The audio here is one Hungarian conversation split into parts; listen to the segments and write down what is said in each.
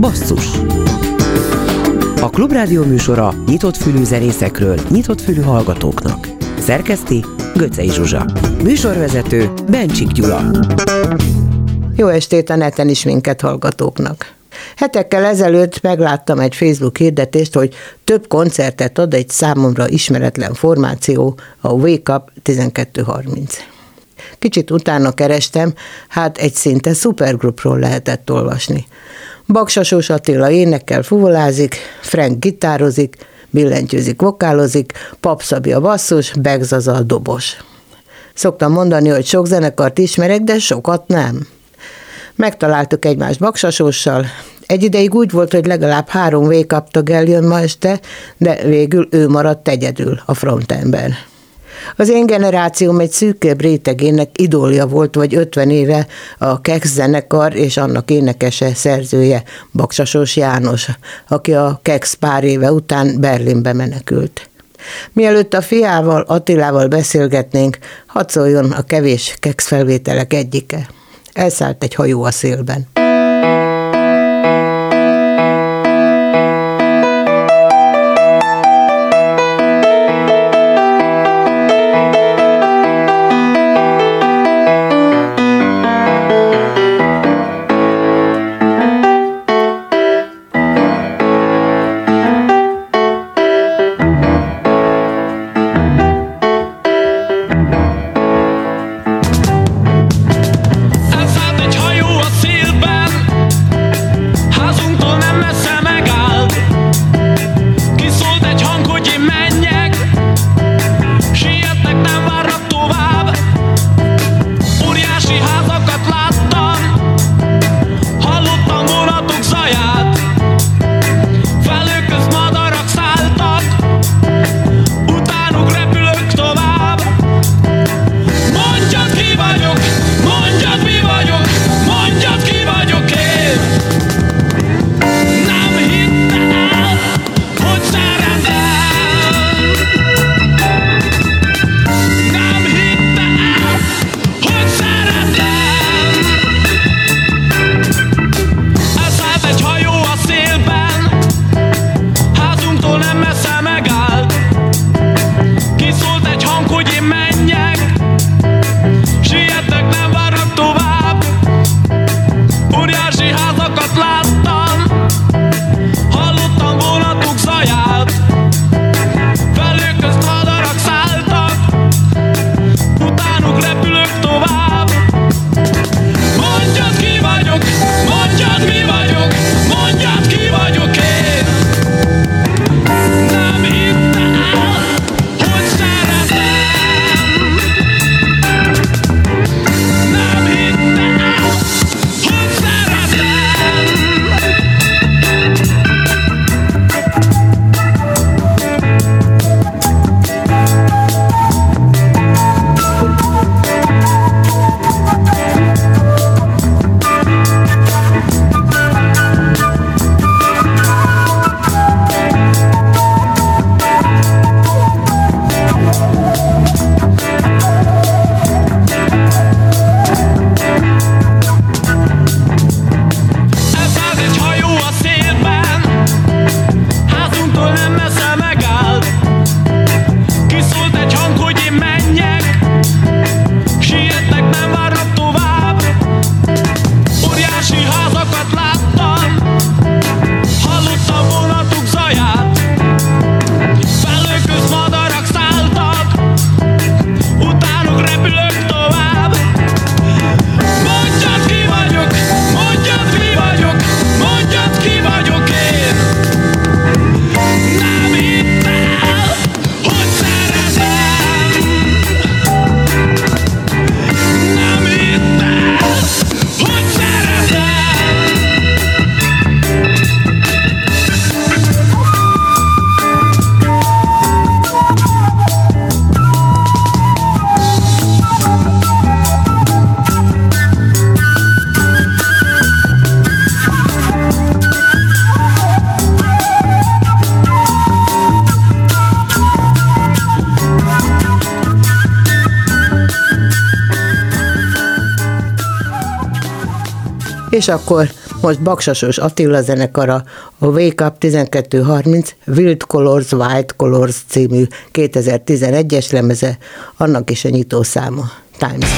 Basszus A Klubrádió műsora nyitott fülű zenészekről, nyitott fülű hallgatóknak. Szerkeszti Göcej Zsuzsa. Műsorvezető Bencsik Gyula. Jó estét a neten is minket hallgatóknak. Hetekkel ezelőtt megláttam egy Facebook hirdetést, hogy több koncertet ad egy számomra ismeretlen formáció, a Wake Up 1230. Kicsit utána kerestem, hát egy szinte szupergrupról lehetett olvasni. Baksasos Attila énekkel fuvolázik, Frank gitározik, billentyűzik, vokálozik, Papszabi a basszus, Begzaza a dobos. Szoktam mondani, hogy sok zenekart ismerek, de sokat nem. Megtaláltuk egymást baksasóssal, egy ideig úgy volt, hogy legalább három wake tag eljön ma este, de végül ő maradt egyedül a frontember. Az én generációm egy szűkebb rétegének idólja volt, vagy 50 éve a Kex zenekar és annak énekese, szerzője Baksasos János, aki a Kex pár éve után Berlinbe menekült. Mielőtt a fiával, Attilával beszélgetnénk, hadd szóljon a kevés Kex felvételek egyike. Elszállt egy hajó a szélben. És akkor most Baksasos Attila zenekara a Wake Up 1230 Wild Colors, White Colors című 2011-es lemeze, annak is a nyitószáma. Times.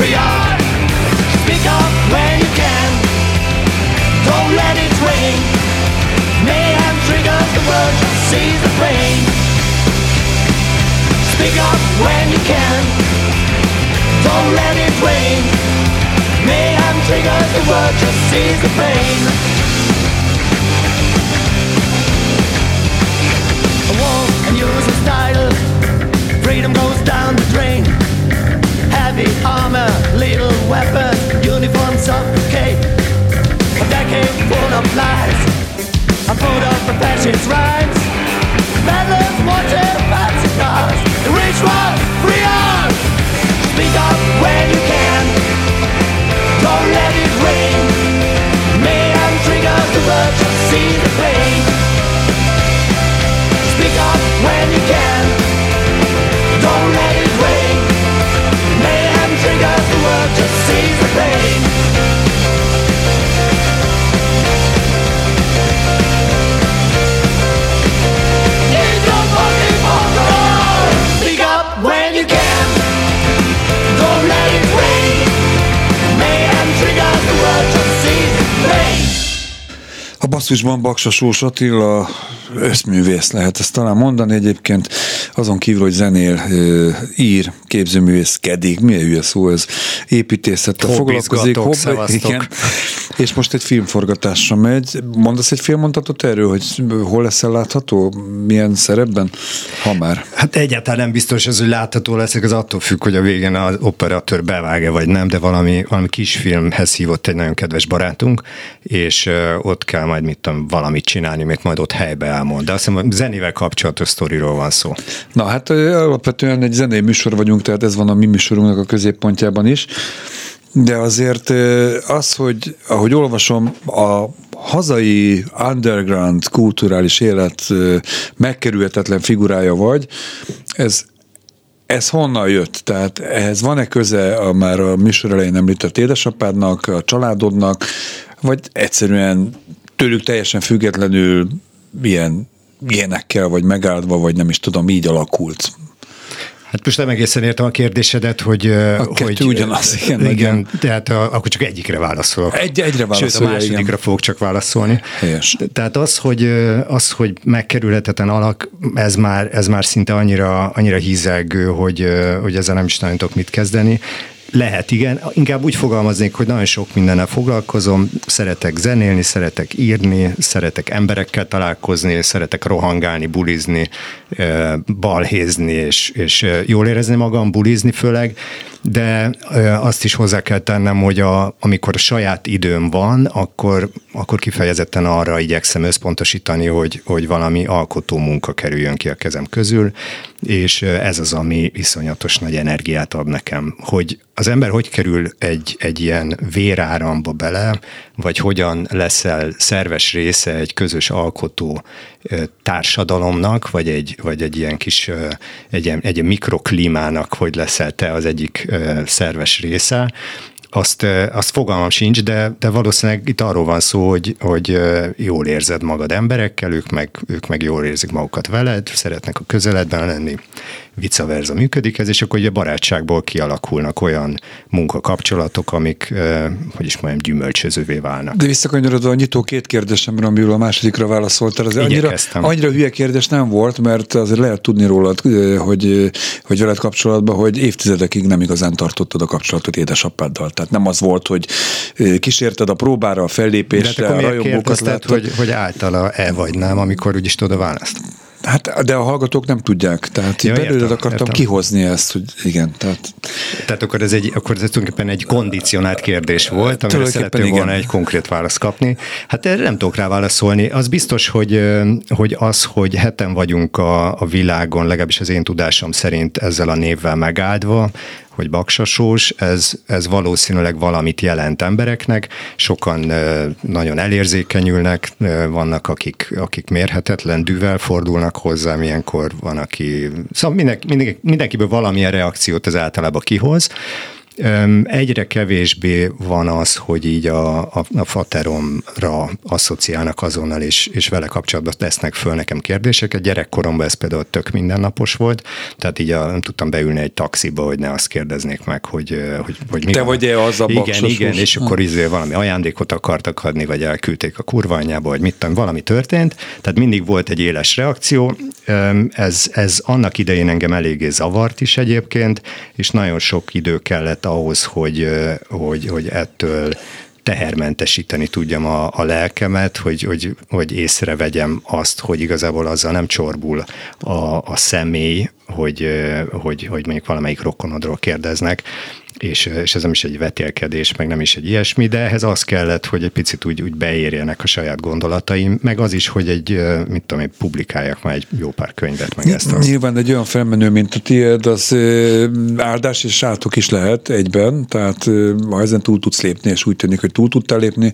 Speak up when you can, don't let it ring. Mayhem triggers the seize the. Speak up when you can. Don't let it rain. Mayhem triggers the seize the. A title. Freedom goes of lies. I'm full of the rhymes. Madlands, water, fancy cars The rich ones. Basszusban Baksa Sós Attila összművész lehet ezt talán mondani egyébként, azon kívül, hogy zenél, ír, képzőművészkedik, milyen hülye szó ez, építészettel foglalkozik. Hobb, igen, és most egy filmforgatásra megy. Mondasz egy filmmondatot erről, hogy hol leszel látható, milyen szerepben, ha már? Hát egyáltalán nem biztos ez, hogy látható leszek, az attól függ, hogy a végén az operatőr bevág-e vagy nem, de valami, valami kisfilmhez hívott egy nagyon kedves barátunk, és ott kell majd mit tudom, valamit csinálni, amit majd ott helybe elmond. De azt hiszem, zenével kapcsolatos sztoriról van szó. Na hát alapvetően egy zenei műsor vagyunk, tehát ez van a mi műsorunknak a középpontjában is. De azért az, hogy ahogy olvasom, a hazai underground kulturális élet megkerülhetetlen figurája vagy, ez ez honnan jött? Tehát ehhez van-e köze a már a műsor elején említett édesapádnak, a családodnak, vagy egyszerűen tőlük teljesen függetlenül ilyen ilyenekkel, vagy megáldva, vagy nem is tudom, így alakult. Hát most nem egészen értem a kérdésedet, hogy... A hogy ugyanaz, igen. Igen, tehát a, akkor csak egyikre válaszolok. Egy, egyre válaszolok. Sőt, a másodikra igen. fogok csak válaszolni. Helyes. Tehát az, hogy, az, hogy megkerülhetetlen alak, ez már, ez már szinte annyira, annyira hízelgő, hogy, hogy ezzel nem is nagyon tudok mit kezdeni. Lehet, igen. Inkább úgy fogalmaznék, hogy nagyon sok mindennel foglalkozom, szeretek zenélni, szeretek írni, szeretek emberekkel találkozni, szeretek rohangálni, bulizni, balhézni, és, és jól érezni magam, bulizni főleg, de azt is hozzá kell tennem, hogy a, amikor a saját időm van, akkor, akkor kifejezetten arra igyekszem összpontosítani, hogy, hogy valami alkotó munka kerüljön ki a kezem közül, és ez az, ami iszonyatos nagy energiát ad nekem, hogy az ember hogy kerül egy, egy ilyen véráramba bele, vagy hogyan leszel szerves része egy közös alkotó társadalomnak, vagy egy, vagy egy ilyen kis egy, egy mikroklímának, hogy leszel te az egyik szerves része, azt, azt fogalmam sincs, de, de valószínűleg itt arról van szó, hogy, hogy jól érzed magad emberekkel, ők meg, ők meg jól érzik magukat veled, szeretnek a közeledben lenni, vice versa működik ez, és akkor ugye barátságból kialakulnak olyan munkakapcsolatok, amik, hogy is mondjam, gyümölcsözővé válnak. De visszakanyarodva a nyitó két kérdésemre, amiből a másodikra válaszoltál, az annyira, annyira hülye kérdés nem volt, mert azért lehet tudni rólad, hogy, hogy veled kapcsolatban, hogy évtizedekig nem igazán tartottad a kapcsolatot édesapáddal. Tehát nem az volt, hogy kísérted a próbára, a fellépésre, De hát a rajongókat lehet, hogy, hogy általa-e vagy nem, amikor úgyis tudod a választ. Hát, de a hallgatók nem tudják, tehát ja, belőled értem, akartam értem. kihozni ezt, hogy igen. Tehát, tehát akkor ez, egy, akkor ez tulajdonképpen egy kondicionált kérdés volt, amire szerettél igen. volna egy konkrét választ kapni. Hát erre nem tudok rá válaszolni. Az biztos, hogy, hogy az, hogy heten vagyunk a, a világon, legalábbis az én tudásom szerint ezzel a névvel megáldva, hogy baksasós, ez, ez valószínűleg valamit jelent embereknek, sokan nagyon elérzékenyülnek, vannak akik, akik mérhetetlen dűvel fordulnak hozzá, milyenkor van, aki... Szóval mindenki, mindenki, mindenkiből valamilyen reakciót ez általában kihoz, Egyre kevésbé van az, hogy így a, a, a fateromra asszociálnak azonnal, és, és vele kapcsolatban tesznek föl nekem kérdéseket. Gyerekkoromban ez például tök mindennapos volt, tehát így a, nem tudtam beülni egy taxiba, hogy ne azt kérdeznék meg, hogy, hogy, hogy mi Te vagy-e az a Igen, igen, és akkor izé valami ajándékot akartak adni, vagy elküldték a kurva anyjába, vagy mit tudom, valami történt, tehát mindig volt egy éles reakció. Ez, ez annak idején engem eléggé zavart is egyébként, és nagyon sok idő kellett ahhoz, hogy, hogy, hogy ettől tehermentesíteni tudjam a, a lelkemet, hogy, hogy, hogy észrevegyem azt, hogy igazából azzal nem csorbul a, a személy, hogy, hogy, hogy mondjuk valamelyik rokonodról kérdeznek, és, és ez nem is egy vetélkedés, meg nem is egy ilyesmi, de ehhez az kellett, hogy egy picit úgy, úgy beérjenek a saját gondolataim, meg az is, hogy egy, mit tudom én, publikáljak már egy jó pár könyvet, meg ezt az. Nyilván egy olyan felmenő, mint a tiéd, az áldás és sátok is lehet egyben, tehát ha ezen túl tudsz lépni, és úgy tűnik, hogy túl tudtál lépni,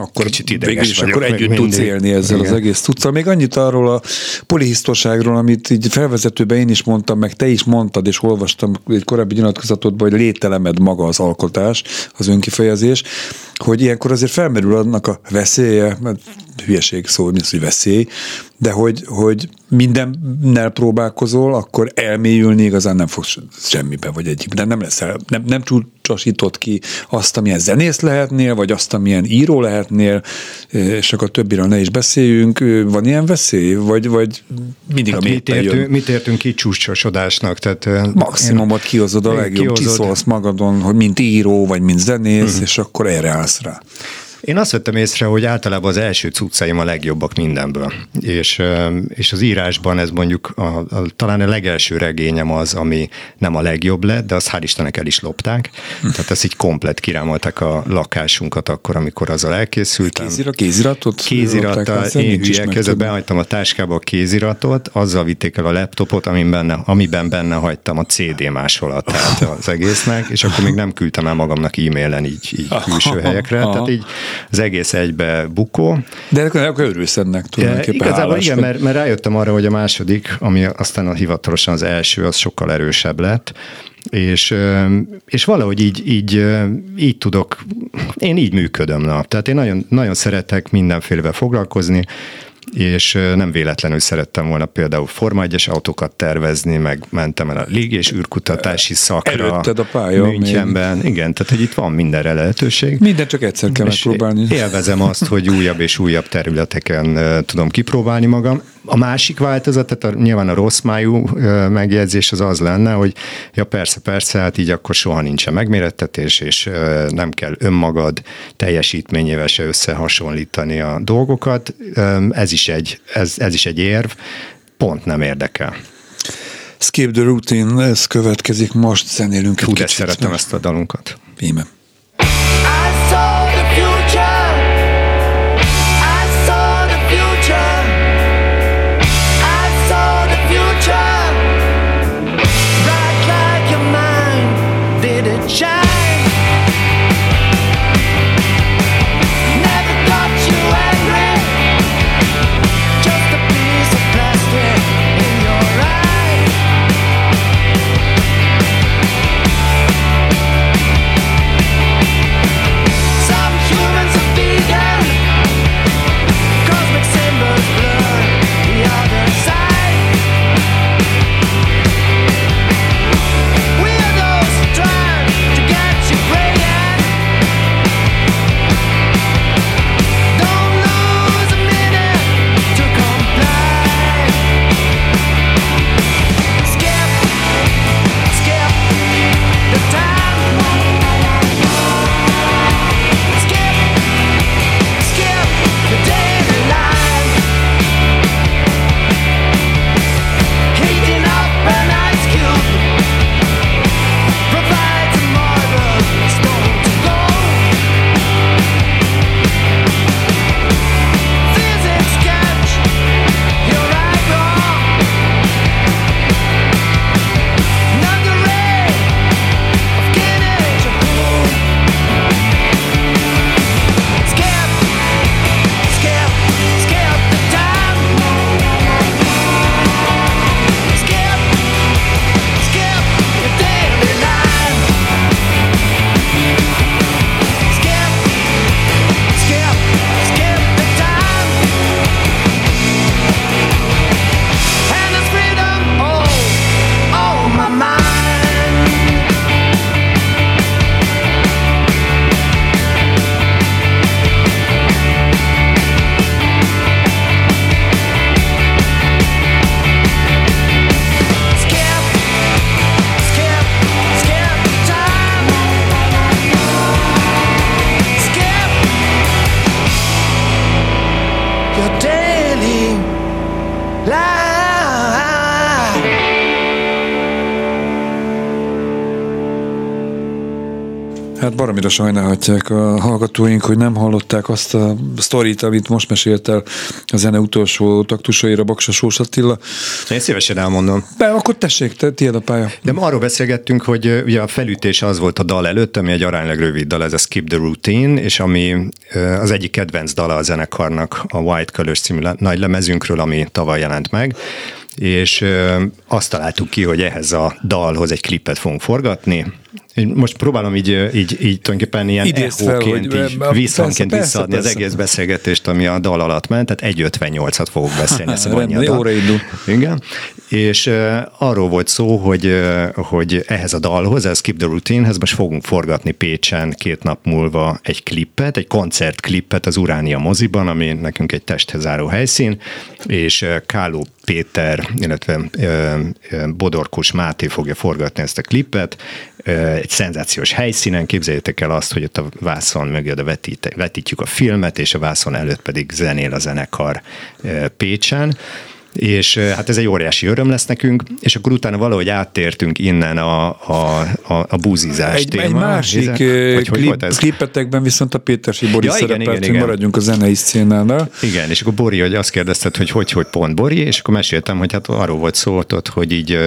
akkor Kicsit ideges is akkor együtt mindig. tudsz élni ezzel Igen. az egész tudszal. Még annyit arról a polihisztorságról, amit így felvezetőben én is mondtam, meg te is mondtad, és olvastam egy korábbi nyilatkozatodban, hogy lételemed maga az alkotás, az önkifejezés, hogy ilyenkor azért felmerül annak a veszélye, mert hülyeség szó, mint hogy veszély, de hogy, hogy mindennel próbálkozol, akkor elmélyülni igazán nem fogsz semmibe, vagy egyik. De nem leszel, nem, nem csúcsosított ki azt, amilyen zenész lehetnél, vagy azt, amilyen író lehetnél, és akkor többiről ne is beszéljünk. Van ilyen veszély? Vagy, vagy mindig, hát ami mit értünk, jön? mit értünk ki csúcsosodásnak? Tehát, Maximumot kihozod a legjobb, csiszolsz magadon, hogy mint író, vagy mint zenész, uh-huh. és akkor erre állsz rá. Én azt vettem észre, hogy általában az első cuccaim a legjobbak mindenből. És, és az írásban ez mondjuk a, a, talán a legelső regényem az, ami nem a legjobb lett, de azt hál' Istennek el is lopták. Tehát ezt így komplet kirámolták a lakásunkat akkor, amikor azzal elkészültem. Kézira, kéziratot? Kézirattal, én hülye közben behagytam a táskába a kéziratot, azzal vitték el a laptopot, amiben benne, amiben benne hagytam a CD másolatát az egésznek, és akkor még nem küldtem el magamnak e-mailen így, így külső helyekre. Tehát így az egész egybe bukó. De akkor örülsz ennek tulajdonképpen. Igazából igen, mert, mert rájöttem arra, hogy a második, ami aztán a hivatalosan az első, az sokkal erősebb lett, és, és valahogy így, így, így tudok, én így működöm. Na. Tehát én nagyon, nagyon szeretek mindenfélevel foglalkozni, és nem véletlenül szerettem volna például Forma 1 autókat tervezni, meg mentem el a lég- és űrkutatási szakra. Előtted a pálya. Münchenben. Még. Igen, tehát hogy itt van mindenre lehetőség. Minden csak egyszer kell megpróbálni. Élvezem azt, hogy újabb és újabb területeken tudom kipróbálni magam. A másik változat, tehát a, nyilván a rossz májú megjegyzés az az lenne, hogy ja persze, persze, hát így akkor soha nincsen megmérettetés, és nem kell önmagad teljesítményével se összehasonlítani a dolgokat. Ez is egy, ez, ez is egy érv, pont nem érdekel. Skip the Routine, ez következik most, zenélünk Úgy szeretem ezt a dalunkat. Íme. Sajnálhatják a hallgatóink, hogy nem hallották azt a sztorit, amit most mesélt el a zene utolsó taktusaira Baksa Sós Attila. Én szívesen elmondom. De akkor tessék, te, tiéd a pálya. De ma arról beszélgettünk, hogy ugye a felütés az volt a dal előtt, ami egy aránylag rövid dal, ez a Skip the Routine, és ami az egyik kedvenc dala a zenekarnak, a White Colors című nagy lemezünkről, ami tavaly jelent meg és azt találtuk ki, hogy ehhez a dalhoz egy klipet fogunk forgatni, most próbálom így, így, így tulajdonképpen ilyen echóként, így visszhangként visszaadni persze. az egész beszélgetést, ami a dal alatt ment, tehát 1.58-at fogok beszélni, ez annyi a dal. Igen. És uh, arról volt szó, hogy, uh, hogy ehhez a dalhoz, ez Keep the Routinehez most fogunk forgatni Pécsen két nap múlva egy klippet, egy koncertklippet az Uránia moziban, ami nekünk egy testhez álló helyszín, és uh, Káló Péter, illetve Bodorkus Máté fogja forgatni ezt a klippet, egy szenzációs helyszínen, képzeljétek el azt, hogy ott a vászon mögé oda vetít, vetítjük a filmet, és a vászon előtt pedig zenél a zenekar Pécsen, és hát ez egy óriási öröm lesz nekünk, és akkor utána valahogy áttértünk innen a, a, a, a búzizás egy, téma. Egy másik Hizen, klip, klipetekben viszont a Pétersi Bori ja, szerepelt, igen, igen, igen. maradjunk a zenei szcénánál. Igen, és akkor Bori, hogy azt kérdezted, hogy hogy, hogy pont Bori, és akkor meséltem, hogy hát arról volt szó ott, hogy így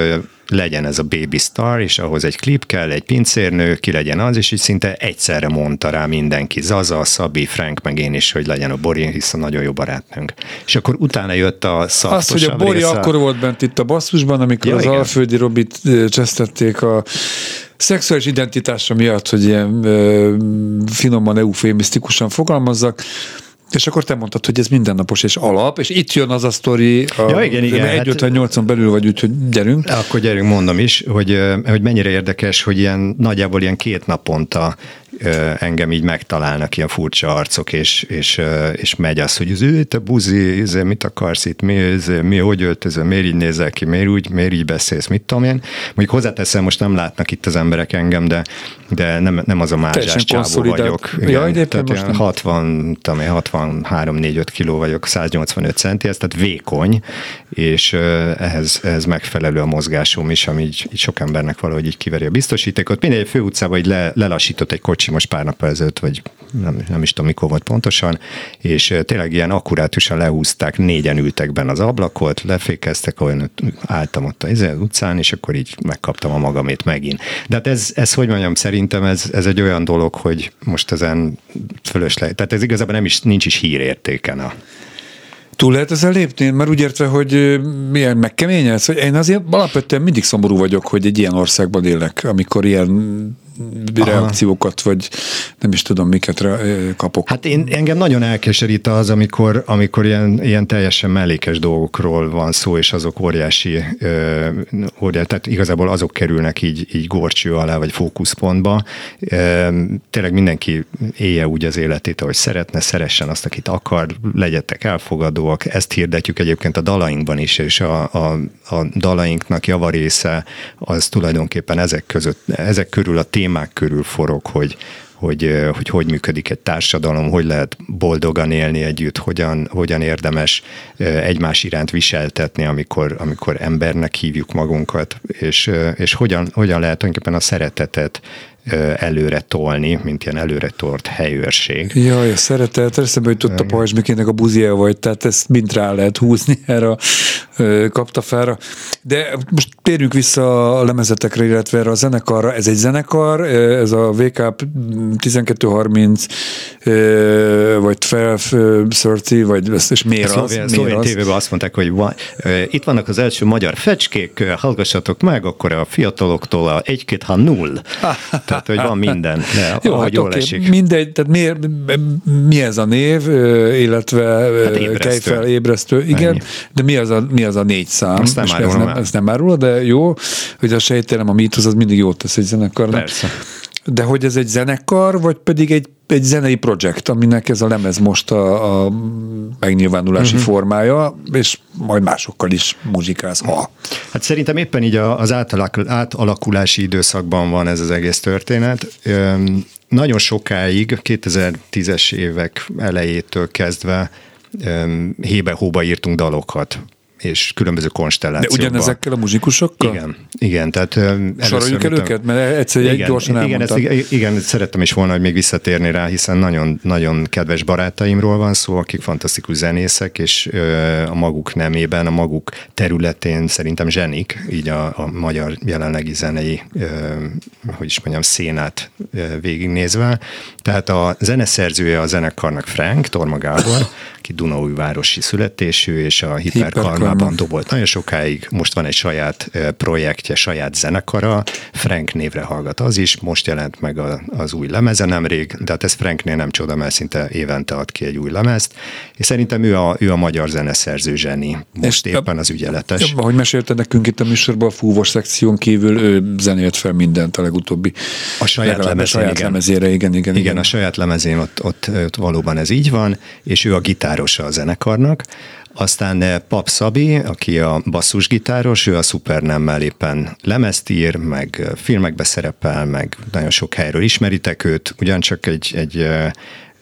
legyen ez a baby star, és ahhoz egy klip kell, egy pincérnő, ki legyen az, és így szinte egyszerre mondta rá mindenki, Zaza, Szabi, Frank, meg én is, hogy legyen a Bori, hiszen nagyon jó barátnőnk. És akkor utána jött a Az, hogy a Bori része. akkor volt bent itt a basszusban, amikor ja, az igen. Alföldi Robit csesztették a szexuális identitása miatt, hogy ilyen ö, finoman eufémisztikusan fogalmazzak, és akkor te mondtad, hogy ez mindennapos és alap, és itt jön az a sztori, a, ja, igen, igen, 1 hát, belül vagy, úgyhogy gyerünk. Akkor gyerünk, mondom is, hogy, hogy mennyire érdekes, hogy ilyen nagyjából ilyen két naponta engem így megtalálnak ilyen furcsa arcok, és, és, és megy az, hogy ő, te buzi, ez, mit akarsz itt, mi, ez, mi hogy öltözöl, miért így nézel ki, miért úgy, miért így beszélsz, mit tudom én. Mondjuk hozzáteszem, most nem látnak itt az emberek engem, de, de nem, nem az a mázsás csávó vagyok. Igen, ja, tehát most nem. 60, tudom én, 63 4 5 kiló vagyok, 185 centi, ez tehát vékony, és ehhez, ehhez megfelelő a mozgásom is, ami így, így sok embernek valahogy így kiveri a biztosítékot. Mindegy főutcában így le, lelassított egy kocsi most pár nap ezelőtt, vagy nem, nem is tudom mikor volt pontosan, és tényleg ilyen akkurátusan lehúzták, négyen ültek benne az ablakot, lefékeztek, olyan álltam ott az utcán, és akkor így megkaptam a magamét megint. De hát ez, ez hogy mondjam, szerintem ez, ez egy olyan dolog, hogy most ezen fölös le, tehát ez igazából nem is, nincs is hírértéken a, Túl lehet ezzel lépni? Mert úgy értve, hogy milyen megkeményedsz, én azért alapvetően mindig szomorú vagyok, hogy egy ilyen országban élek, amikor ilyen. Reakciókat, vagy nem is tudom, miket kapok. Hát én, engem nagyon elkeserít az, amikor, amikor ilyen, ilyen teljesen mellékes dolgokról van szó, és azok óriási, ö, óriási tehát igazából azok kerülnek így, így gorcső alá, vagy fókuszpontba. Ö, tényleg mindenki élje úgy az életét, ahogy szeretne, szeressen azt, akit akar, legyetek elfogadóak. Ezt hirdetjük egyébként a dalainkban is, és a, a, a dalainknak javarésze az tulajdonképpen ezek között, ezek körül a témák témák körül forog, hogy, hogy, hogy hogy működik egy társadalom, hogy lehet boldogan élni együtt, hogyan, hogyan érdemes egymás iránt viseltetni, amikor, amikor embernek hívjuk magunkat, és, és hogyan, hogyan lehet tulajdonképpen a szeretetet előre tolni, mint ilyen előre tolt helyőrség. Jaj, a szeretet, eszembe jutott a pajzsmikének a buzia vagy, tehát ezt mind rá lehet húzni erre a kaptafára. De most térjünk vissza a lemezetekre, illetve erre a zenekarra. Ez egy zenekar, ez a VK 1230, vagy 1230, vagy ezt és miért az? Szlovén, szlovén tévében azt mondták, hogy van, itt vannak az első magyar fecskék, hallgassatok meg, akkor a fiataloktól a 1 ha null. Tehát, hogy van minden. De, Jó, hát jól okay. esik. Mindegy, tehát mi, mi ez a név, illetve hát ébresztő. fel, ébresztő, igen, Ennyi. de mi az, a, mi az a négy szám? Ezt nem, ez nem, ez nem árul, de jó, hogy a sejtélem, a mítosz, az mindig jót tesz egy zenekarnak. Persze. De hogy ez egy zenekar, vagy pedig egy, egy zenei projekt, aminek ez a lemez most a, a megnyilvánulási uh-huh. formája, és majd másokkal is muzsikálsz, ha. Hát szerintem éppen így az átalakulási időszakban van ez az egész történet. Nagyon sokáig, 2010-es évek elejétől kezdve hébe-hóba írtunk dalokat és különböző De konstellációkban. ugyanezekkel a muzsikusokkal? Igen, igen, tehát Soroljuk el őket? Mert egyszer egy gyorsan igen, ezt, igen, szerettem is volna, hogy még visszatérni rá, hiszen nagyon, nagyon kedves barátaimról van szó, akik fantasztikus zenészek, és a maguk nemében, a maguk területén szerintem zsenik, így a, a magyar jelenlegi zenei, hogy is mondjam, szénát végignézve. Tehát a zeneszerzője a zenekarnak Frank, Torma Gábor, aki Dunaújvárosi születésű, és a Hiperkarma. Hiperkarmában dobolt nagyon sokáig. Most van egy saját projektje, saját zenekara, Frank névre hallgat az is, most jelent meg a, az új lemeze nemrég, de hát ez Franknél nem csoda, mert szinte évente ad ki egy új lemezt, és szerintem ő a, ő a magyar zeneszerző zseni, most És- éppen az ügyeletes. Ja, ahogy mesélted nekünk itt a műsorban, a fúvós szekción kívül ő zenélt fel mindent a legutóbbi. A saját lemezén, a saját igen. lemezére, igen, igen. Igen, a saját lemezén ott, ott, ott valóban ez így van, és ő a gitárosa a zenekarnak. Aztán eh, Pap Szabi, aki a basszusgitáros, ő a Supernemmel éppen lemezt ír, meg eh, filmekbe szerepel, meg nagyon sok helyről ismeritek őt, ugyancsak egy, egy eh,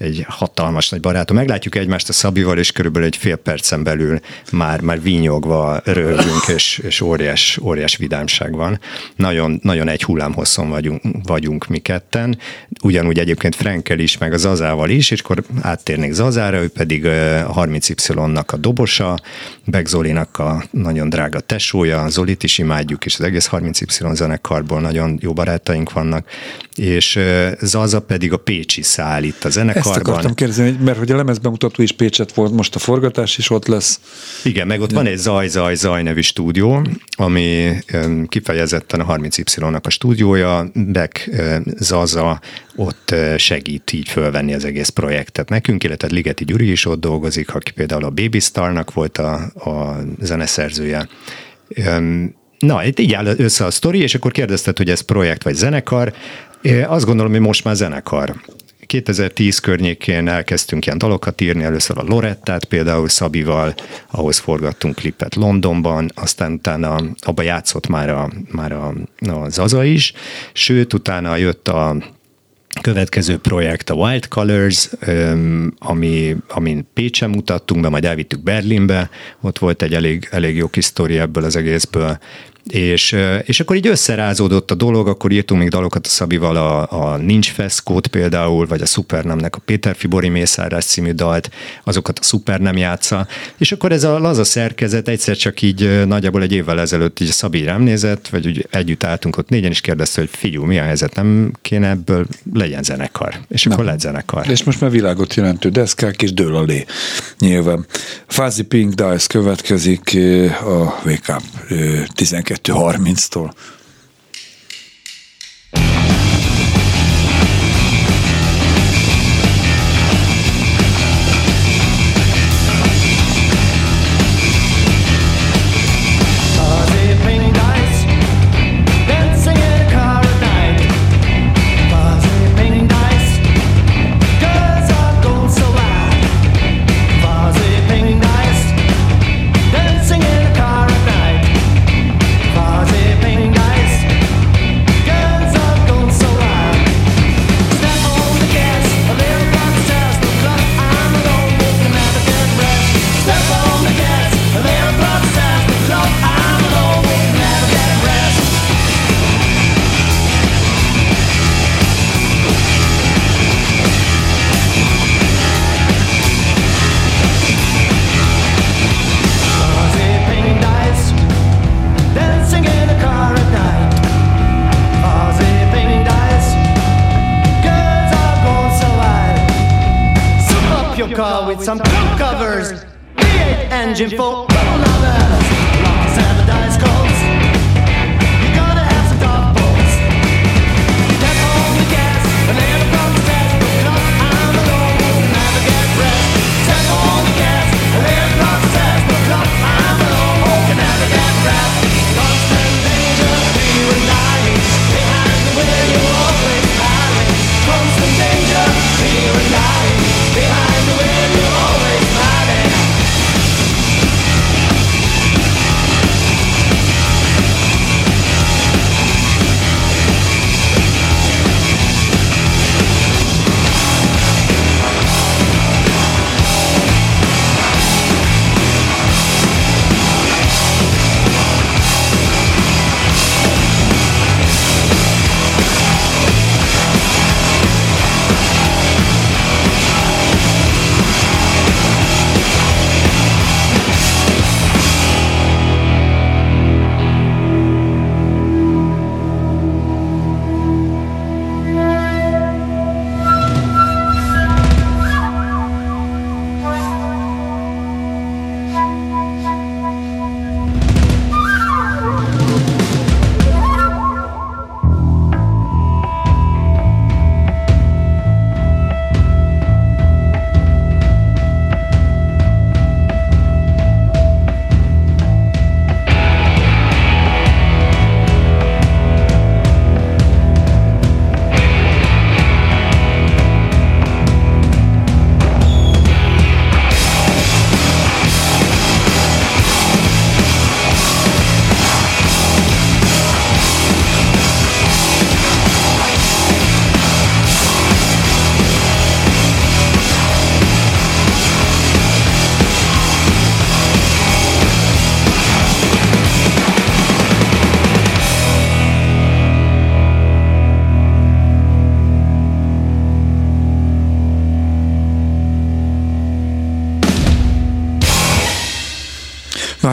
egy hatalmas nagy barátom. Meglátjuk egymást a Szabival, és körülbelül egy fél percen belül már, már vínyogva röhögünk, és, és óriás, óriás vidámság van. Nagyon, nagyon egy hullámhosszon vagyunk, vagyunk mi ketten. Ugyanúgy egyébként Frenkel is, meg a Zazával is, és akkor áttérnék Zazára, ő pedig a 30Y-nak a dobosa, Beg Zolinak a nagyon drága tesója, Zolit is imádjuk, és az egész 30Y zenekarból nagyon jó barátaink vannak, és Zaza pedig a Pécsi száll itt a Ezt akartam kérdezni, mert hogy a lemezbemutató is Pécset volt, most a forgatás is ott lesz. Igen, meg ott van egy Zaj, Zaj, Zaj nevű stúdió, ami kifejezetten a 30Y-nak a stúdiója, Beck Zaza ott segít így fölvenni az egész projektet nekünk, illetve Ligeti Gyuri is ott dolgozik, aki például a Baby Starnak volt a, a zeneszerzője. Na, itt így áll össze a sztori, és akkor kérdezted, hogy ez projekt vagy zenekar. Én Azt gondolom, hogy most már zenekar. 2010 környékén elkezdtünk ilyen dalokat írni, először a Lorettát például Szabival, ahhoz forgattunk klipet Londonban, aztán utána abba játszott már a, már a, a Zaza is, sőt, utána jött a következő projekt a Wild Colors, ami, amin Pécsen mutattunk be, majd elvittük Berlinbe, ott volt egy elég, elég jó kis sztori ebből az egészből, és, és akkor így összerázódott a dolog, akkor írtunk még dalokat a Szabival, a, a Nincs Feszkót például, vagy a Supernemnek a Péter Fibori Mészárás című dalt, azokat a Supernem játsza, és akkor ez a laza szerkezet egyszer csak így nagyjából egy évvel ezelőtt így a Szabi rám nézett, vagy úgy együtt álltunk ott négyen, és kérdezte, hogy figyú, mi a helyzet, nem kéne ebből legyen zenekar. És akkor lett zenekar. És most már világot jelentő deszkák és dől alé. Nyilván. Fázi Pink Dice következik a Wake Up mycket du har minst då.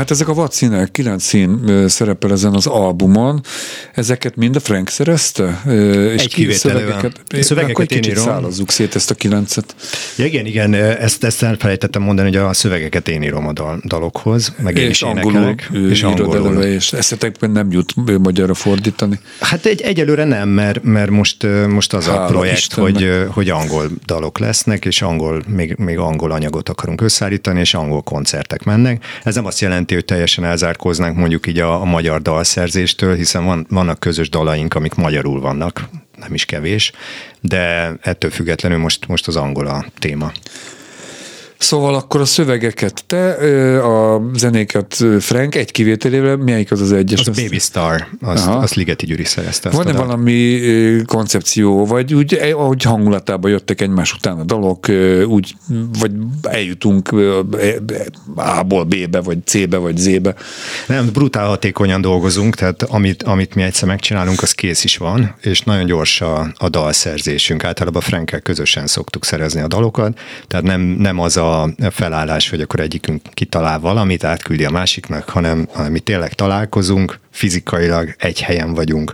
Hát ezek a vadszínek, kilenc szín szerepel ezen az albumon, ezeket mind a Frank szerezte? Ö, Egy kivételével. szövegeket, Szövegeket akkor én írom. szállazzuk szét ezt a kilencet. Ja, igen, igen, ezt, ezt elfelejtettem mondani, hogy a szövegeket én írom a dal, dalokhoz, meg én és is angolul énekelek, és angolul. eleve, és eszetekben nem jut magyarra fordítani. Hát egy, egyelőre nem, mert, mert most, most az Hála a projekt, Istennek. hogy, hogy angol dalok lesznek, és angol, még, még angol anyagot akarunk összeállítani, és angol koncertek mennek. Ez nem azt jelenti, hogy teljesen elzárkóznánk mondjuk így a, a magyar dalszerzéstől, hiszen van, vannak közös dalaink, amik magyarul vannak, nem is kevés, de ettől függetlenül most, most az angol a téma. Szóval akkor a szövegeket te, a zenéket Frank, egy kivételével, melyik az az egyes? Az a Baby Star, azt, Aha. azt Ligeti Gyuri szerezte. Van-e valami koncepció, vagy úgy, eh, ahogy hangulatában jöttek egymás után a dalok, úgy, vagy eljutunk ö, eh, A-ból B-be, vagy C-be, vagy Z-be. Nem, brutál hatékonyan dolgozunk, tehát amit, amit mi egyszer megcsinálunk, az kész is van, és nagyon gyors a, a dalszerzésünk. Általában Frankkel közösen szoktuk szerezni a dalokat, tehát nem, nem az a felállás, hogy akkor egyikünk kitalál valamit, átküldi a másiknak, hanem, hanem mi tényleg találkozunk, fizikailag egy helyen vagyunk,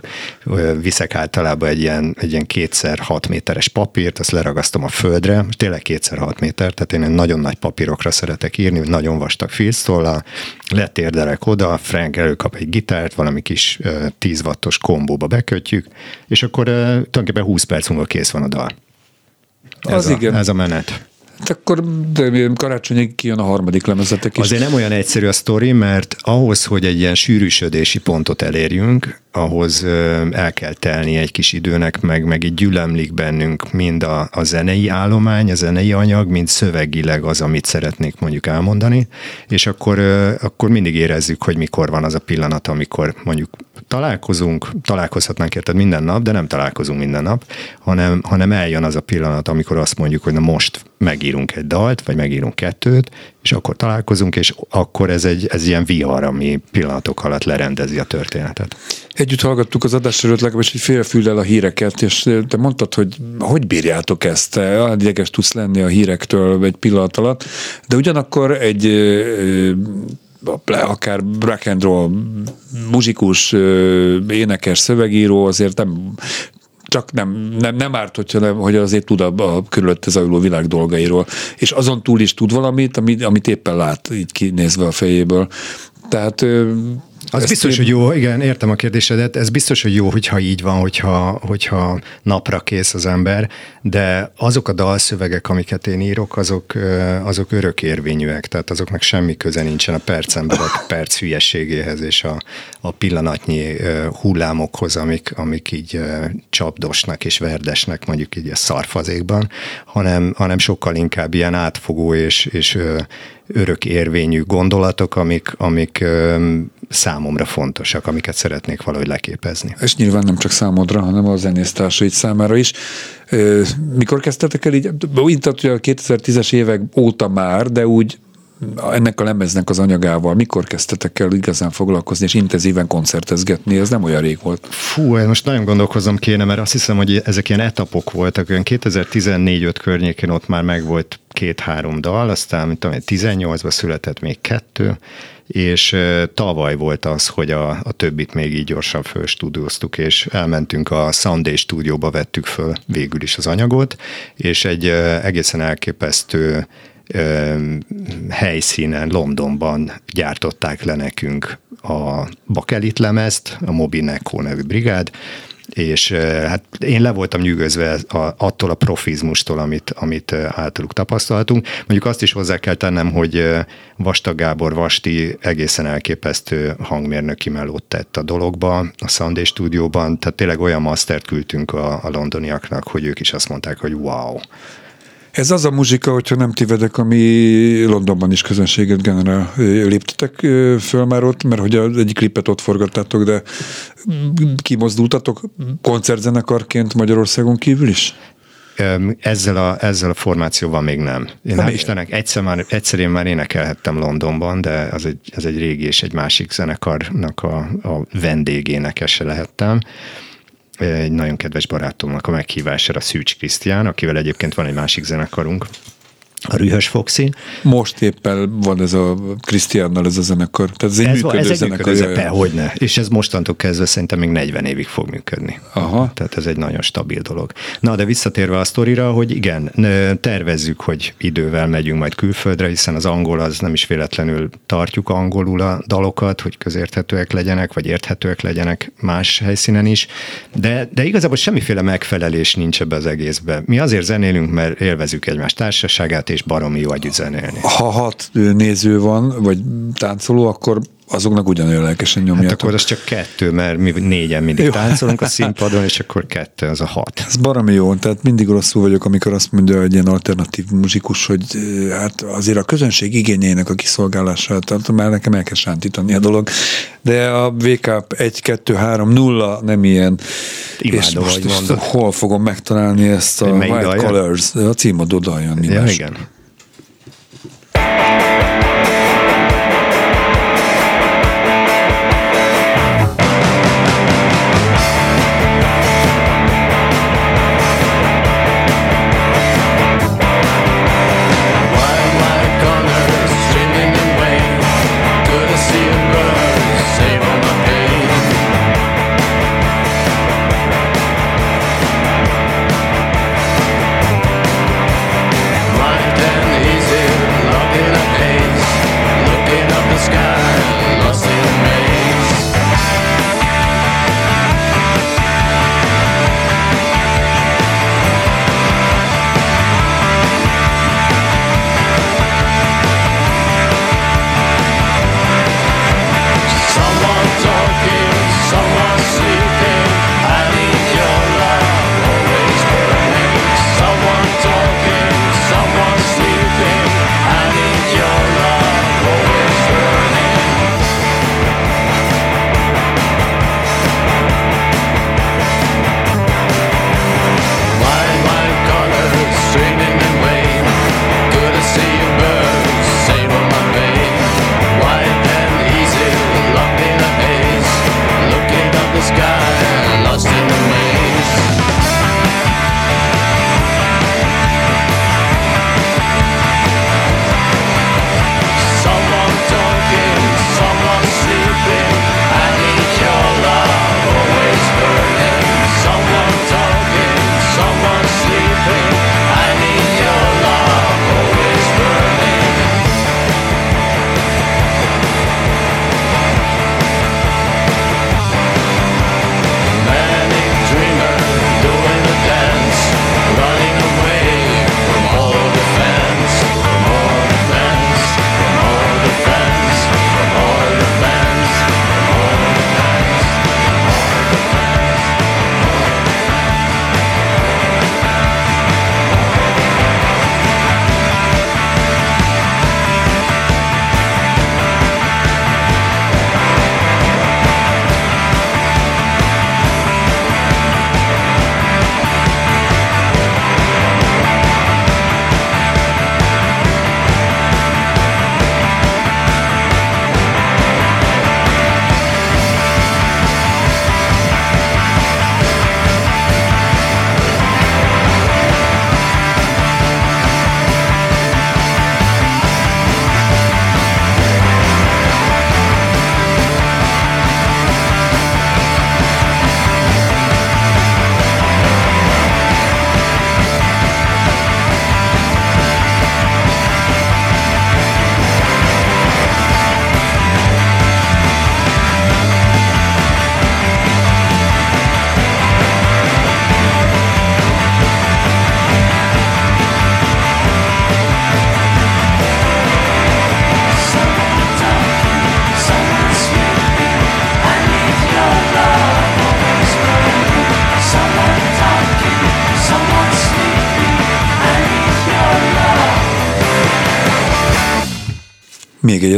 viszek általában egy ilyen, egy ilyen kétszer hat méteres papírt, azt leragasztom a földre, most tényleg kétszer hat méter, tehát én nagyon nagy papírokra szeretek írni, nagyon vastag filctollal, letérdelek oda, Frank előkap egy gitárt, valami kis ö, 10 wattos kombóba bekötjük, és akkor tulajdonképpen 20 perc múlva kész van a dal. Ez, Az a, igen. ez a menet. Hát akkor de karácsonyig kijön a harmadik lemezetek is. Azért nem olyan egyszerű a sztori, mert ahhoz, hogy egy ilyen sűrűsödési pontot elérjünk, ahhoz el kell telni egy kis időnek, meg, meg így gyülemlik bennünk mind a, a zenei állomány, a zenei anyag, mind szövegileg az, amit szeretnék mondjuk elmondani, és akkor, akkor mindig érezzük, hogy mikor van az a pillanat, amikor mondjuk találkozunk, találkozhatnánk érted minden nap, de nem találkozunk minden nap, hanem, hanem eljön az a pillanat, amikor azt mondjuk, hogy na most megírunk egy dalt, vagy megírunk kettőt, és akkor találkozunk, és akkor ez egy ez ilyen vihar, ami pillanatok alatt lerendezi a történetet. Együtt hallgattuk az adás előtt legalábbis egy félfüllel a híreket, és te mondtad, hogy hogy bírjátok ezt, te ideges tudsz lenni a hírektől egy pillanat alatt, de ugyanakkor egy ö, ö, akár rock and roll muzsikus, énekes, szövegíró azért nem csak nem, nem, nem árt, hogyha nem, hogy azért tud a, a körülötte zajló világ dolgairól. És azon túl is tud valamit, amit, amit éppen lát, így kinézve a fejéből. Tehát Az ezt biztos, én- hogy jó, igen, értem a kérdésedet, ez biztos, hogy jó, hogyha így van, hogyha, hogyha napra kész az ember, de azok a dalszövegek, amiket én írok, azok, azok örökérvényűek, tehát azoknak semmi köze nincsen a percemberek perc hülyességéhez és a, a pillanatnyi hullámokhoz, amik, amik így csapdosnak és verdesnek mondjuk így a szarfazékban, hanem, hanem sokkal inkább ilyen átfogó és, és örök érvényű gondolatok, amik, amik számomra fontosak, amiket szeretnék valahogy leképezni. És nyilván nem csak számodra, hanem a zenésztársaid számára is. Mikor kezdtetek el így? Úgy, hogy a 2010-es évek óta már, de úgy ennek a lemeznek az anyagával, mikor kezdtetek el igazán foglalkozni és intenzíven koncertezgetni? Ez nem olyan rég volt. Fú, most nagyon gondolkozom kéne, mert azt hiszem, hogy ezek ilyen etapok voltak, olyan 2014-5 környékén ott már megvolt két-három dal, aztán mint tudom, én, 18-ban született még kettő, és tavaly volt az, hogy a, a többit még így gyorsan fölstúdióztuk, és elmentünk a Sunday stúdióba, vettük föl végül is az anyagot, és egy egészen elképesztő helyszínen, Londonban gyártották le nekünk a bakelit lemezt, a Mobi Echo nevű brigád, és hát én le voltam nyűgözve attól a profizmustól, amit, amit általuk tapasztaltunk. Mondjuk azt is hozzá kell tennem, hogy Vastag Gábor Vasti egészen elképesztő hangmérnöki melót tett a dologba, a Sunday stúdióban, tehát tényleg olyan mastert küldtünk a, a londoniaknak, hogy ők is azt mondták, hogy wow. Ez az a muzsika, hogyha nem tévedek, ami Londonban is közönséget generál. Léptetek föl már ott, mert hogy egyik klipet ott forgattátok, de kimozdultatok koncertzenekarként Magyarországon kívül is? Ezzel a, ezzel a formációval még nem. Én hál' Istennek egyszer, már, egyszer én már énekelhettem Londonban, de az egy, az egy régi és egy másik zenekarnak a, a vendégénekese lehettem. Egy nagyon kedves barátomnak a meghívására Szűcs Krisztián, akivel egyébként van egy másik zenekarunk, a Rühös Foxy. Most éppen van ez a Krisztiánnal ez a zenekar. Tehát ez egy Ez, működő ez egy zenekar. működő, jaj, jaj. hogyne. És ez mostantól kezdve szerintem még 40 évig fog működni. Aha. Tehát ez egy nagyon stabil dolog. Na, de visszatérve a sztorira, hogy igen, tervezzük, hogy idővel megyünk majd külföldre, hiszen az angol az nem is véletlenül tartjuk angolul a dalokat, hogy közérthetőek legyenek, vagy érthetőek legyenek más helyszínen is, de, de igazából semmiféle megfelelés nincs ebbe az egészbe. Mi azért zenélünk, mert élvezük egymás társaságát, és baromi jó együtt zenélni. Ha hat néző van, vagy táncoló, akkor azoknak ugyanolyan lelkesen Hát nyomjátok. akkor az csak kettő, mert mi négyen mindig Jó. táncolunk a színpadon, és akkor kettő, az a hat. Ez baromi jó, tehát mindig rosszul vagyok, amikor azt mondja egy ilyen alternatív muzsikus, hogy eh, hát azért a közönség igényeinek a kiszolgálását tartom, már nekem el kell sántítani a dolog. De a VK 1, 2, 3, 0 nem ilyen. Imádom, és most, ahogy most hol fogom megtalálni ezt a melyik White? Colors, a címadó dal jön, mi Ja, igen.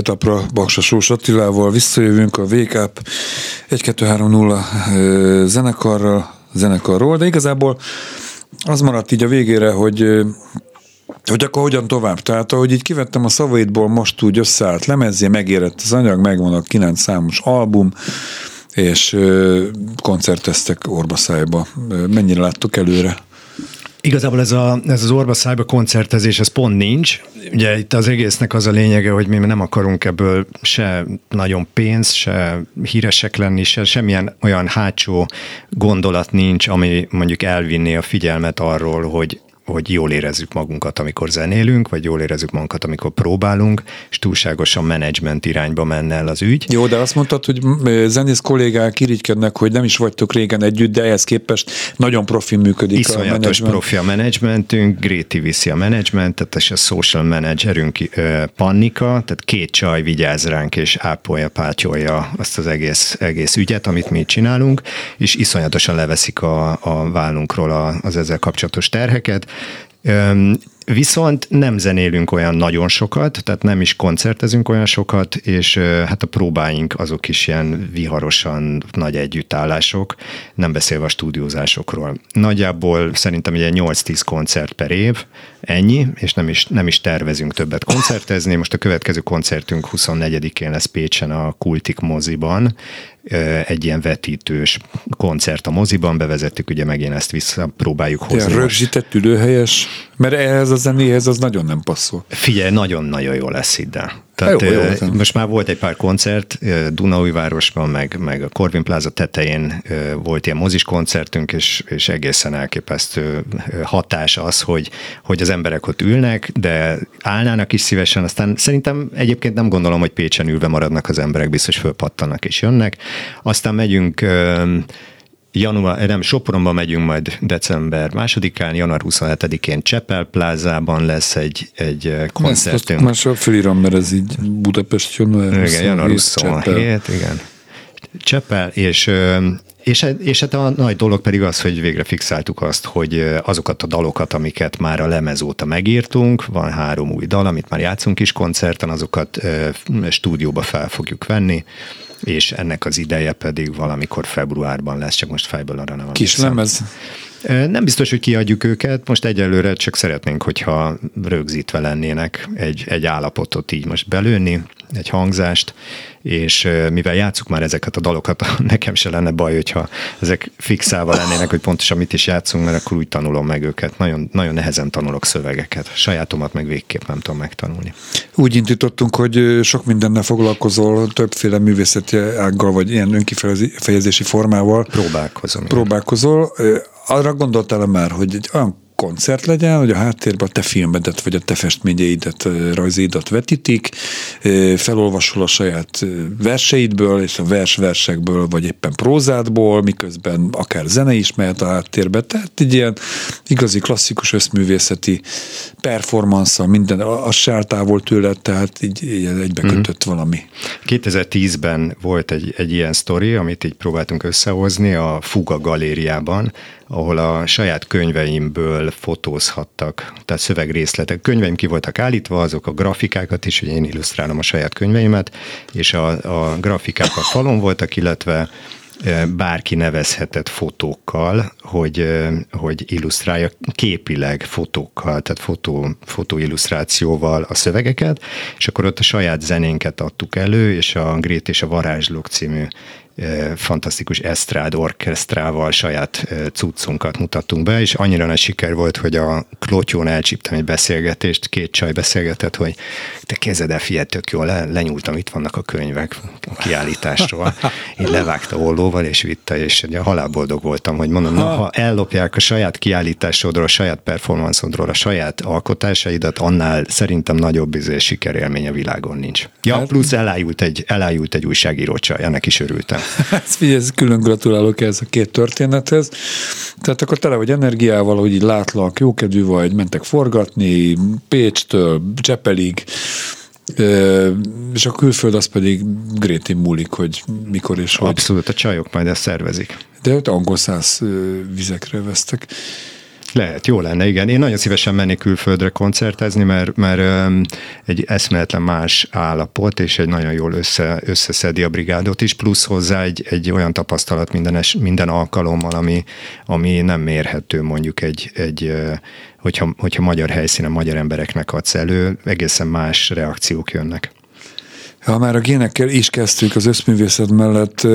Még egyet apra Baksa Sós Attilával visszajövünk a VKP 1-2-3-0 ö, zenekarral, zenekarról, de igazából az maradt így a végére, hogy hogy akkor hogyan tovább. Tehát ahogy így kivettem a szavaidból, most úgy összeállt lemezzé, megérett az anyag, megvan a kilenc számos album, és koncerteztek orbaszájba. Mennyire láttuk előre? Igazából ez, a, ez az orba szájba koncertezés, ez pont nincs. Ugye itt az egésznek az a lényege, hogy mi nem akarunk ebből se nagyon pénz, se híresek lenni, se semmilyen olyan hátsó gondolat nincs, ami mondjuk elvinné a figyelmet arról, hogy hogy jól érezzük magunkat, amikor zenélünk, vagy jól érezzük magunkat, amikor próbálunk, és túlságosan menedzsment irányba menne el az ügy. Jó, de azt mondtad, hogy zenész kollégák irigykednek, hogy nem is vagytok régen együtt, de ehhez képest nagyon profi működik Iszonyatos a menedzsment. profi a menedzsmentünk, Gréti viszi a menedzsmentet, és a social managerünk Pannika, tehát két csaj vigyáz ránk, és ápolja, pátyolja azt az egész, egész ügyet, amit mi csinálunk, és iszonyatosan leveszik a, a vállunkról az ezzel kapcsolatos terheket, Viszont nem zenélünk olyan nagyon sokat, tehát nem is koncertezünk olyan sokat, és hát a próbáink azok is ilyen viharosan nagy együttállások, nem beszélve a stúdiózásokról. Nagyjából szerintem egy 8-10 koncert per év, ennyi, és nem is, nem is tervezünk többet koncertezni. Most a következő koncertünk 24-én lesz Pécsen a Kultik moziban, egy ilyen vetítős koncert a moziban, bevezettük ugye megint ezt vissza, próbáljuk hozni. Ilyen rögzített ülőhelyes, mert ehhez a zenéhez az nagyon nem passzol. Figyelj, nagyon-nagyon jó lesz ide. Tehát jó, jó, most már volt egy pár koncert, Dunaújvárosban, meg, meg a Corvin Plaza tetején volt ilyen mozis koncertünk, és, és egészen elképesztő hatás az, hogy, hogy az emberek ott ülnek, de állnának is szívesen, aztán szerintem egyébként nem gondolom, hogy Pécsen ülve maradnak az emberek, biztos fölpattanak és jönnek. Aztán megyünk január, nem, Sopronba megyünk majd december másodikán, január 27-én Csepel plázában lesz egy, egy koncertünk. Ezt most fölírom, mert ez így Budapest január Igen, január 27, Csepel. igen. Csepel, és és, és hát a nagy dolog pedig az, hogy végre fixáltuk azt, hogy azokat a dalokat, amiket már a lemez óta megírtunk, van három új dal, amit már játszunk is koncerten, azokat stúdióba fel fogjuk venni, és ennek az ideje pedig valamikor februárban lesz, csak most fejből arra nem Kis lemez? Nem biztos, hogy kiadjuk őket, most egyelőre csak szeretnénk, hogyha rögzítve lennének egy, egy állapotot így most belőni, egy hangzást, és mivel játszuk már ezeket a dalokat, nekem se lenne baj, hogyha ezek fixálva lennének, hogy pontosan mit is játszunk, mert akkor úgy tanulom meg őket. Nagyon, nagyon nehezen tanulok szövegeket. Sajátomat meg végképp nem tudom megtanulni. Úgy indítottunk, hogy sok mindennel foglalkozol, többféle művészeti ággal, vagy ilyen önkifejezési formával. Próbálkozom. Próbálkozol. Arra gondoltál már, hogy egy olyan koncert legyen, hogy a háttérben a te filmedet, vagy a te festményeidet, rajzédat vetítik, felolvasol a saját verseidből, és a vers-versekből, vagy éppen prózádból, miközben akár zene is mehet a háttérbe. Tehát egy ilyen igazi klasszikus összművészeti performance minden, az se távol tőle, tehát így, így egybekötött mm. valami. 2010-ben volt egy, egy ilyen sztori, amit így próbáltunk összehozni a Fuga galériában, ahol a saját könyveimből fotózhattak, tehát szövegrészletek. Könyveim ki voltak állítva, azok a grafikákat is, hogy én illusztrálom a saját könyveimet, és a, a grafikák a falon voltak, illetve bárki nevezhetett fotókkal, hogy, hogy illusztrálja képileg fotókkal, tehát fotó, fotóillusztrációval a szövegeket, és akkor ott a saját zenénket adtuk elő, és a Grét és a Varázslók című fantasztikus esztrád orkesztrával saját cuccunkat mutattunk be, és annyira nagy siker volt, hogy a Klotyón elcsíptem egy beszélgetést, két csaj beszélgetett, hogy te kezed el, figyelj, tök jól, le, lenyúltam, itt vannak a könyvek a kiállításról. Én levágta ollóval, és vitte, és ugye halálboldog voltam, hogy mondom, na, ha ellopják a saját kiállításodról, a saját performanszodról, a saját alkotásaidat, annál szerintem nagyobb izé sikerélmény a világon nincs. Ja, hát- plusz elájult egy, elájult egy újságíró csaj, ennek is örültem. Hát figyelj, külön gratulálok ez a két történethez. Tehát akkor tele vagy energiával, hogy így látlak, jókedvű vagy, mentek forgatni, Pécstől, Csepelig, és a külföld az pedig Grétin múlik, hogy mikor és hogy. Abszolút, a csajok majd ezt szervezik. De ott angol száz vizekre vesztek. Lehet, jó lenne, igen. Én nagyon szívesen mennék külföldre koncertezni, mert, mert egy eszméletlen más állapot, és egy nagyon jól össze, összeszedi a brigádot is, plusz hozzá egy, egy olyan tapasztalat minden, es, minden alkalommal, ami, ami nem mérhető mondjuk egy, egy hogyha, hogyha magyar helyszínen magyar embereknek adsz elő, egészen más reakciók jönnek. Ha már a génekkel is kezdtük az összművészet mellett,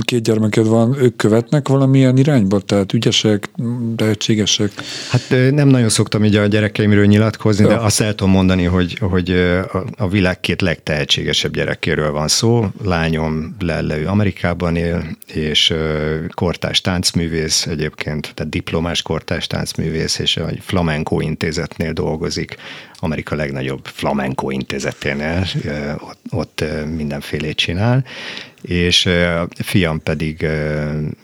két gyermeked van, ők követnek valamilyen irányba? Tehát ügyesek, tehetségesek? Hát nem nagyon szoktam így a gyerekeimről nyilatkozni, ja. de azt el tudom mondani, hogy, hogy a világ két legtehetségesebb gyerekéről van szó. Lányom Lelle, ő Amerikában él, és kortás táncművész egyébként, tehát diplomás kortás táncművész, és egy flamenco intézetnél dolgozik Amerika legnagyobb flamenco intézeténél, ott, ott mindenfélét csinál, és a fiam pedig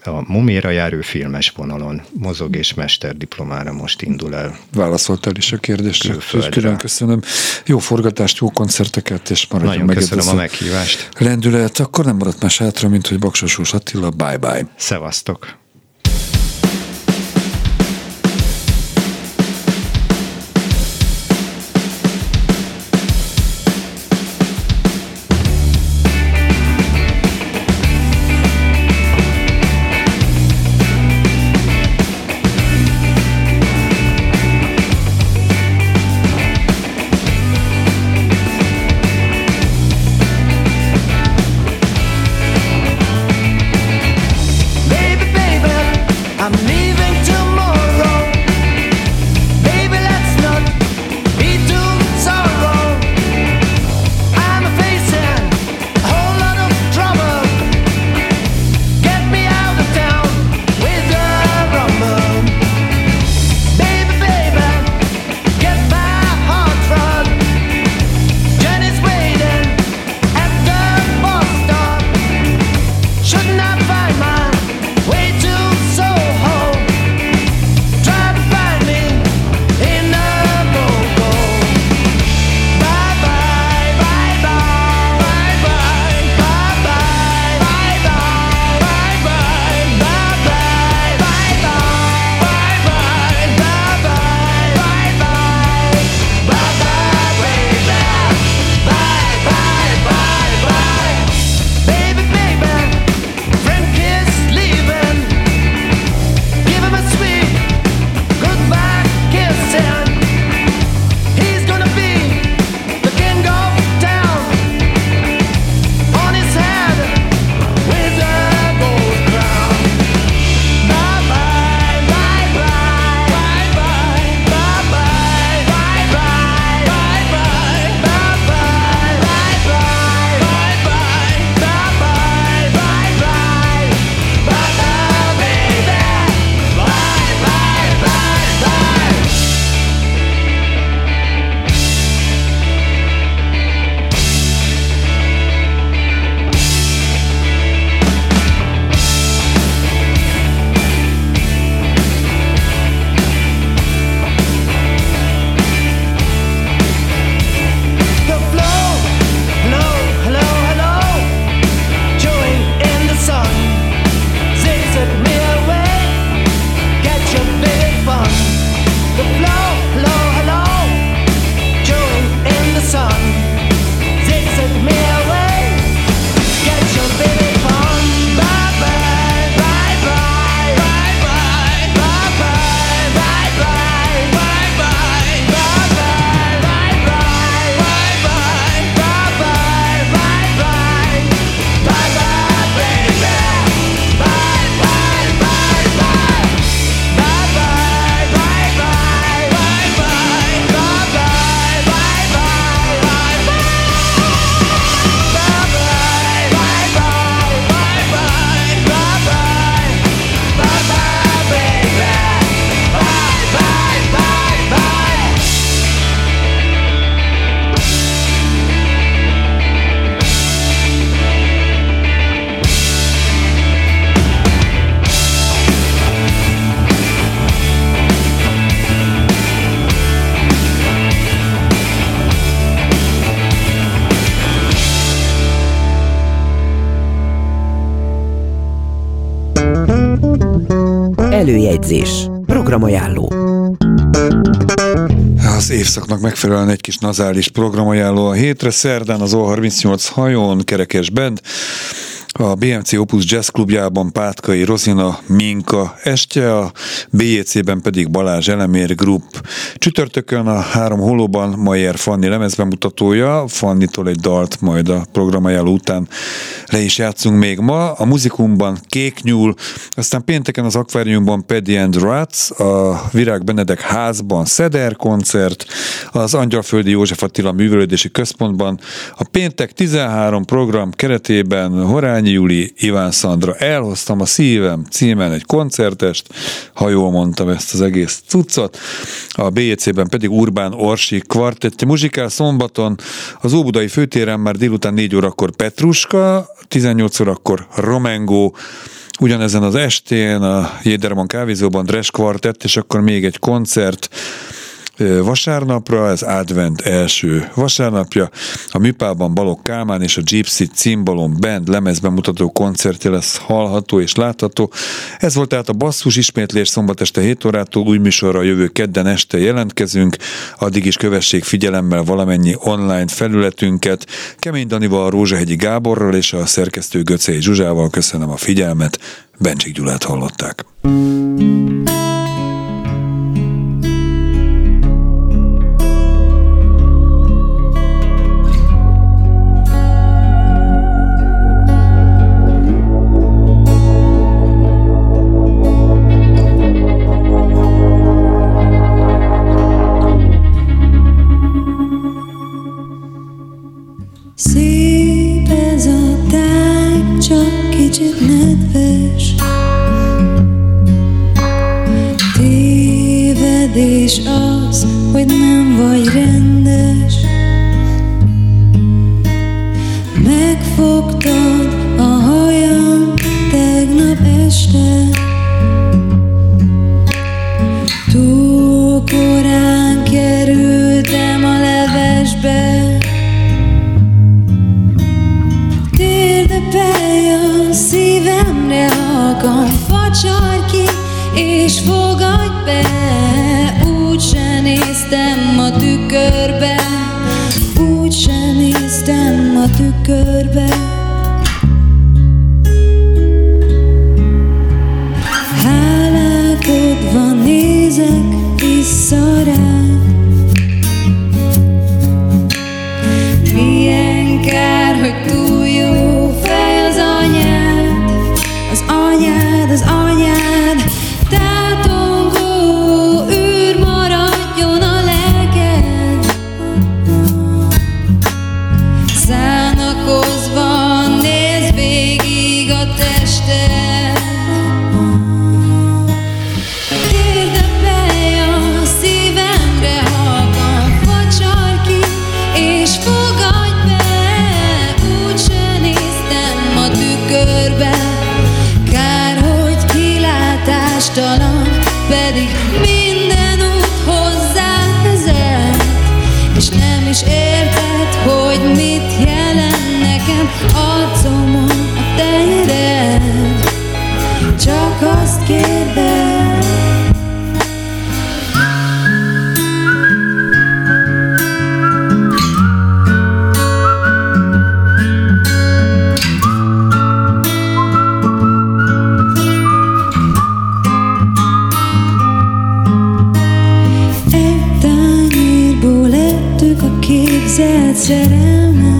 a Muméra járő filmes vonalon mozog, és mesterdiplomára most indul el. Válaszoltál is a kérdésre, és külön köszönöm. Jó forgatást, jó koncerteket, és maradjon Nagyon meg köszönöm a meghívást. Lendület, akkor nem maradt más hátra, mint hogy Baksos Attila, bye-bye. Szevasztok. Programajánló. Az évszaknak megfelelően egy kis nazális programajánló a hétre. Szerdán az O38 hajón, Kerekes Bend, a BMC Opus Jazz Klubjában Pátkai Rozina Minka estje, a BJC-ben pedig Balázs Elemér Group. Csütörtökön a három holóban Mayer Fanni lemezbemutatója, Fannitól egy dalt majd a programajánló után le is játszunk még ma. A muzikumban Kék Nyúl, aztán pénteken az akváriumban Paddy and Rats, a Virág Benedek házban Szeder koncert, az Angyalföldi József Attila Művelődési Központban, a péntek 13 program keretében Horányi Júli, Iván Szandra, elhoztam a szívem címen egy koncertest, ha jól mondtam ezt az egész cuccot, a BJC-ben pedig Urbán Orsi kvartettje muzsikál szombaton, az Óbudai főtéren már délután 4 órakor Petruska, 18 órakor Romengó, ugyanezen az estén a Jéderman kávézóban Dres kvartett, és akkor még egy koncert, vasárnapra, ez advent első vasárnapja. A Műpában Balok Kálmán és a Gypsy Cimbalom Band lemezbemutató koncertje lesz hallható és látható. Ez volt tehát a basszus ismétlés szombat este 7 órától, új műsorra jövő kedden este jelentkezünk, addig is kövessék figyelemmel valamennyi online felületünket. Kemény Danival, Rózsahegyi Gáborral és a szerkesztő Göcei Zsuzsával köszönöm a figyelmet, Bencsik Gyulát hallották. magam. Facsar ki, és fogadj be, úgy se néztem a tükörbe, úgy se néztem a tükörbe. Mm-hmm.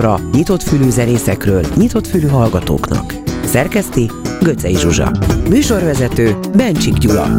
Rádióműsora nyitott fülű zenészekről, nyitott fülű hallgatóknak. Szerkeszti Göcej Zsuzsa. Műsorvezető Bencsik Gyula.